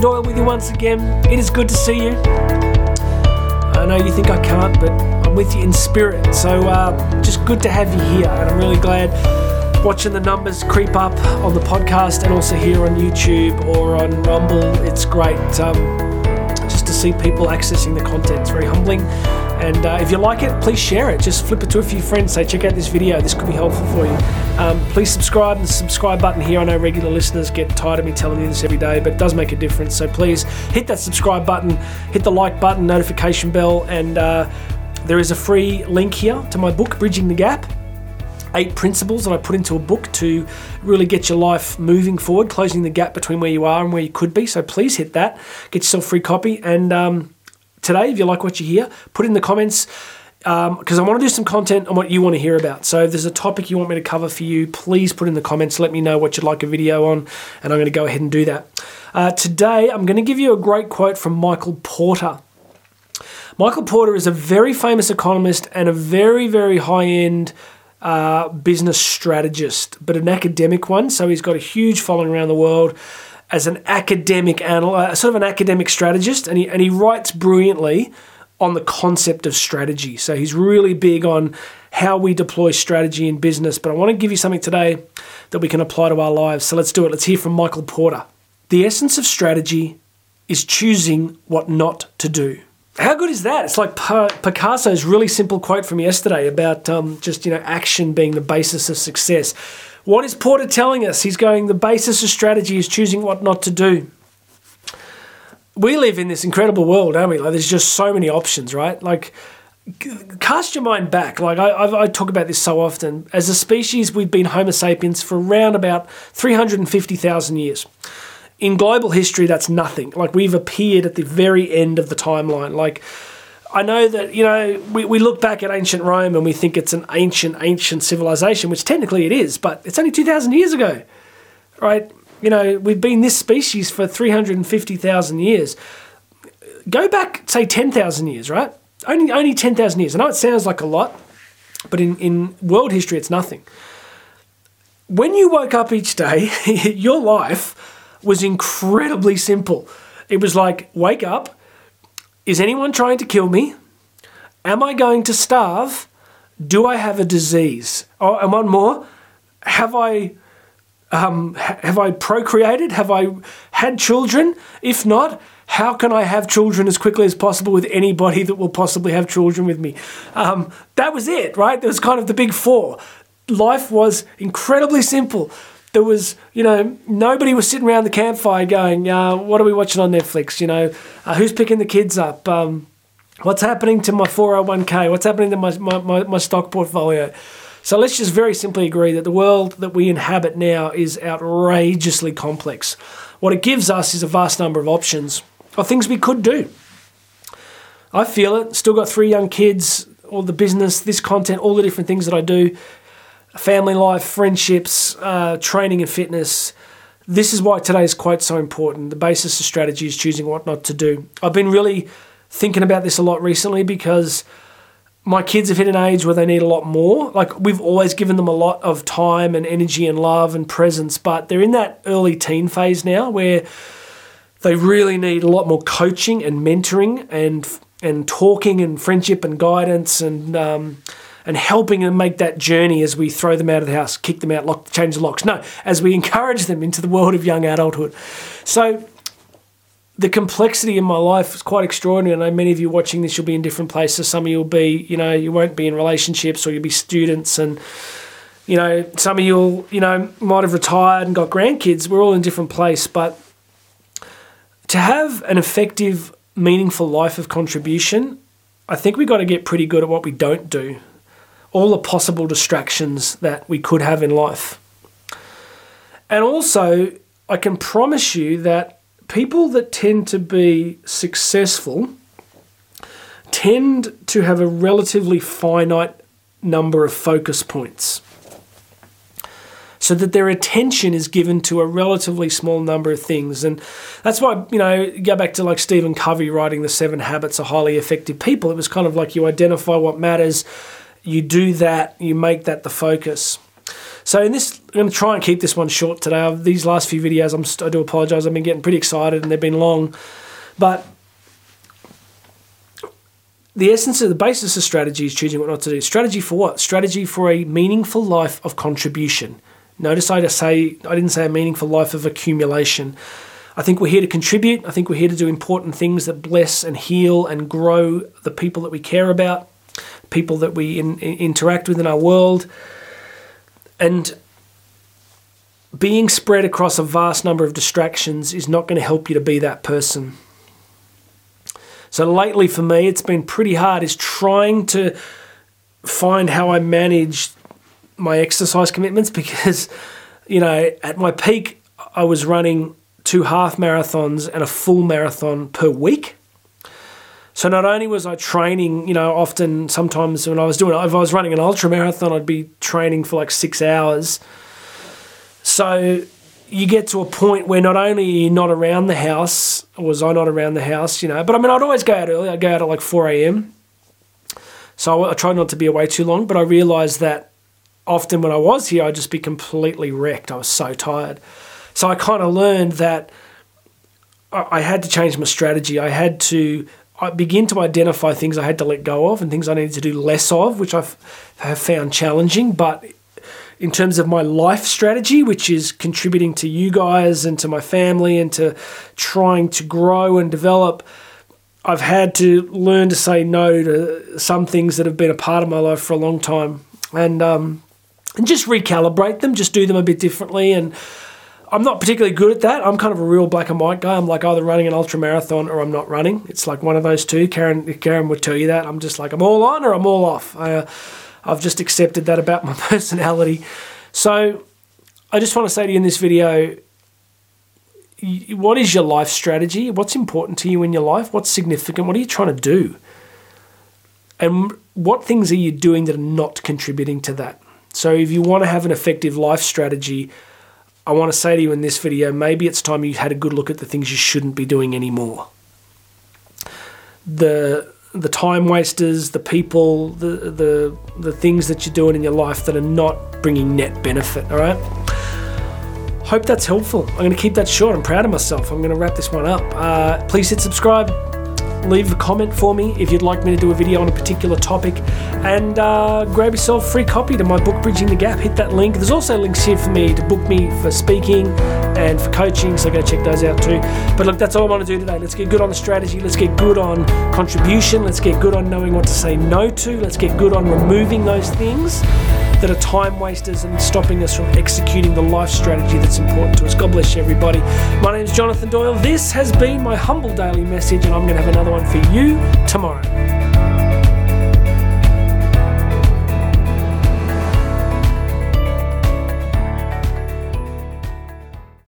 Doyle with you once again. It is good to see you. I know you think I can't, but I'm with you in spirit. So uh, just good to have you here, and I'm really glad watching the numbers creep up on the podcast and also here on YouTube or on Rumble. It's great um, just to see people accessing the content. It's very humbling. And uh, if you like it, please share it. Just flip it to a few friends. Say, check out this video. This could be helpful for you. Um, please subscribe. The subscribe button here. I know regular listeners get tired of me telling you this every day, but it does make a difference. So please hit that subscribe button, hit the like button, notification bell, and uh, there is a free link here to my book, Bridging the Gap eight principles that I put into a book to really get your life moving forward, closing the gap between where you are and where you could be. So please hit that, get yourself free copy, and um, today, if you like what you hear, put in the comments because um, I want to do some content on what you want to hear about. So if there's a topic you want me to cover for you, please put in the comments. Let me know what you'd like a video on, and I'm going to go ahead and do that. Uh, today, I'm going to give you a great quote from Michael Porter. Michael Porter is a very famous economist and a very, very high end uh, business strategist, but an academic one. So he's got a huge following around the world as an academic anal- uh, sort of an academic strategist, and he and he writes brilliantly on the concept of strategy. So he's really big on how we deploy strategy in business. But I want to give you something today that we can apply to our lives. So let's do it. Let's hear from Michael Porter. The essence of strategy is choosing what not to do. How good is that? It's like Picasso's really simple quote from yesterday about um, just you know action being the basis of success. What is Porter telling us? He's going, the basis of strategy is choosing what not to do. We live in this incredible world, don't we? Like, there's just so many options, right? Like, cast your mind back. Like, I, I, talk about this so often. As a species, we've been Homo sapiens for around about 350,000 years in global history, that's nothing. Like we've appeared at the very end of the timeline. Like I know that, you know, we, we look back at ancient Rome and we think it's an ancient, ancient civilization, which technically it is, but it's only 2,000 years ago, right? You know, we've been this species for 350,000 years. Go back, say, 10,000 years, right? Only, only 10,000 years. I know it sounds like a lot, but in, in world history, it's nothing. When you woke up each day, your life was incredibly simple. It was like, wake up, is anyone trying to kill me? Am I going to starve? Do I have a disease? Oh, and one more, have I um, have I procreated? Have I had children? If not, how can I have children as quickly as possible with anybody that will possibly have children with me? Um, that was it, right? That was kind of the big four. Life was incredibly simple there was, you know, nobody was sitting around the campfire going, uh, what are we watching on Netflix? You know, uh, who's picking the kids up? Um, what's happening to my 401k? What's happening to my, my, my, my stock portfolio? So let's just very simply agree that the world that we inhabit now is outrageously complex. What it gives us is a vast number of options of things we could do. I feel it. Still got three young kids, all the business, this content, all the different things that I do family life, friendships, uh, training and fitness. This is why today's quote so important. The basis of strategy is choosing what not to do. I've been really thinking about this a lot recently because my kids have hit an age where they need a lot more. Like we've always given them a lot of time and energy and love and presence, but they're in that early teen phase now where they really need a lot more coaching and mentoring and and talking and friendship and guidance and um, and helping them make that journey as we throw them out of the house, kick them out, lock, change the locks. No, as we encourage them into the world of young adulthood. So the complexity in my life is quite extraordinary. I know many of you watching this, you'll be in different places. Some of you will be, you know, you won't be in relationships or you'll be students and you know, some of you, you know, might have retired and got grandkids. We're all in a different place, but to have an effective, meaningful life of contribution, I think we've got to get pretty good at what we don't do all the possible distractions that we could have in life. And also, I can promise you that people that tend to be successful tend to have a relatively finite number of focus points. So that their attention is given to a relatively small number of things. And that's why, you know, go back to like Stephen Covey writing The Seven Habits of Highly Effective People. It was kind of like you identify what matters, you do that, you make that the focus. So, in this I'm going to try and keep this one short today. These last few videos, I'm, I do apologise. I've been getting pretty excited and they've been long, but the essence of the basis of strategy is choosing what not to do. Strategy for what? Strategy for a meaningful life of contribution. Notice I say I didn't say a meaningful life of accumulation. I think we're here to contribute. I think we're here to do important things that bless and heal and grow the people that we care about, people that we in, in, interact with in our world. And being spread across a vast number of distractions is not going to help you to be that person. So lately for me, it's been pretty hard is trying to find how I manage my exercise commitments because, you know, at my peak, I was running two half marathons and a full marathon per week. So not only was I training, you know, often sometimes when I was doing if I was running an ultra marathon, I'd be training for like six hours. So you get to a point where not only not around the house, or was I not around the house, you know, but I mean, I'd always go out early. I'd go out at like 4 a.m. So I, I tried not to be away too long, but I realized that often when I was here, I'd just be completely wrecked. I was so tired. So I kind of learned that I had to change my strategy. I had to I begin to identify things I had to let go of and things I needed to do less of, which I've have found challenging. But in terms of my life strategy, which is contributing to you guys and to my family and to trying to grow and develop, I've had to learn to say no to some things that have been a part of my life for a long time, and um, and just recalibrate them, just do them a bit differently. And I'm not particularly good at that. I'm kind of a real black and white guy. I'm like either running an ultra marathon or I'm not running. It's like one of those two. Karen Karen would tell you that. I'm just like I'm all on or I'm all off. I, uh, I've just accepted that about my personality. So I just want to say to you in this video what is your life strategy? What's important to you in your life? What's significant? What are you trying to do? And what things are you doing that are not contributing to that? So, if you want to have an effective life strategy, I want to say to you in this video maybe it's time you had a good look at the things you shouldn't be doing anymore. The the time wasters, the people, the the the things that you're doing in your life that are not bringing net benefit. All right. Hope that's helpful. I'm going to keep that short. I'm proud of myself. I'm going to wrap this one up. Uh, please hit subscribe. Leave a comment for me if you'd like me to do a video on a particular topic, and uh, grab yourself a free copy to my book Bridging the Gap. Hit that link. There's also links here for me to book me for speaking and for coaching, so go check those out too. But look, that's all I want to do today. Let's get good on the strategy. Let's get good on contribution. Let's get good on knowing what to say no to. Let's get good on removing those things that are time wasters and stopping us from executing the life strategy that's important to us. God bless you, everybody. My name is Jonathan Doyle. This has been my humble daily message, and I'm going to have another one for you tomorrow.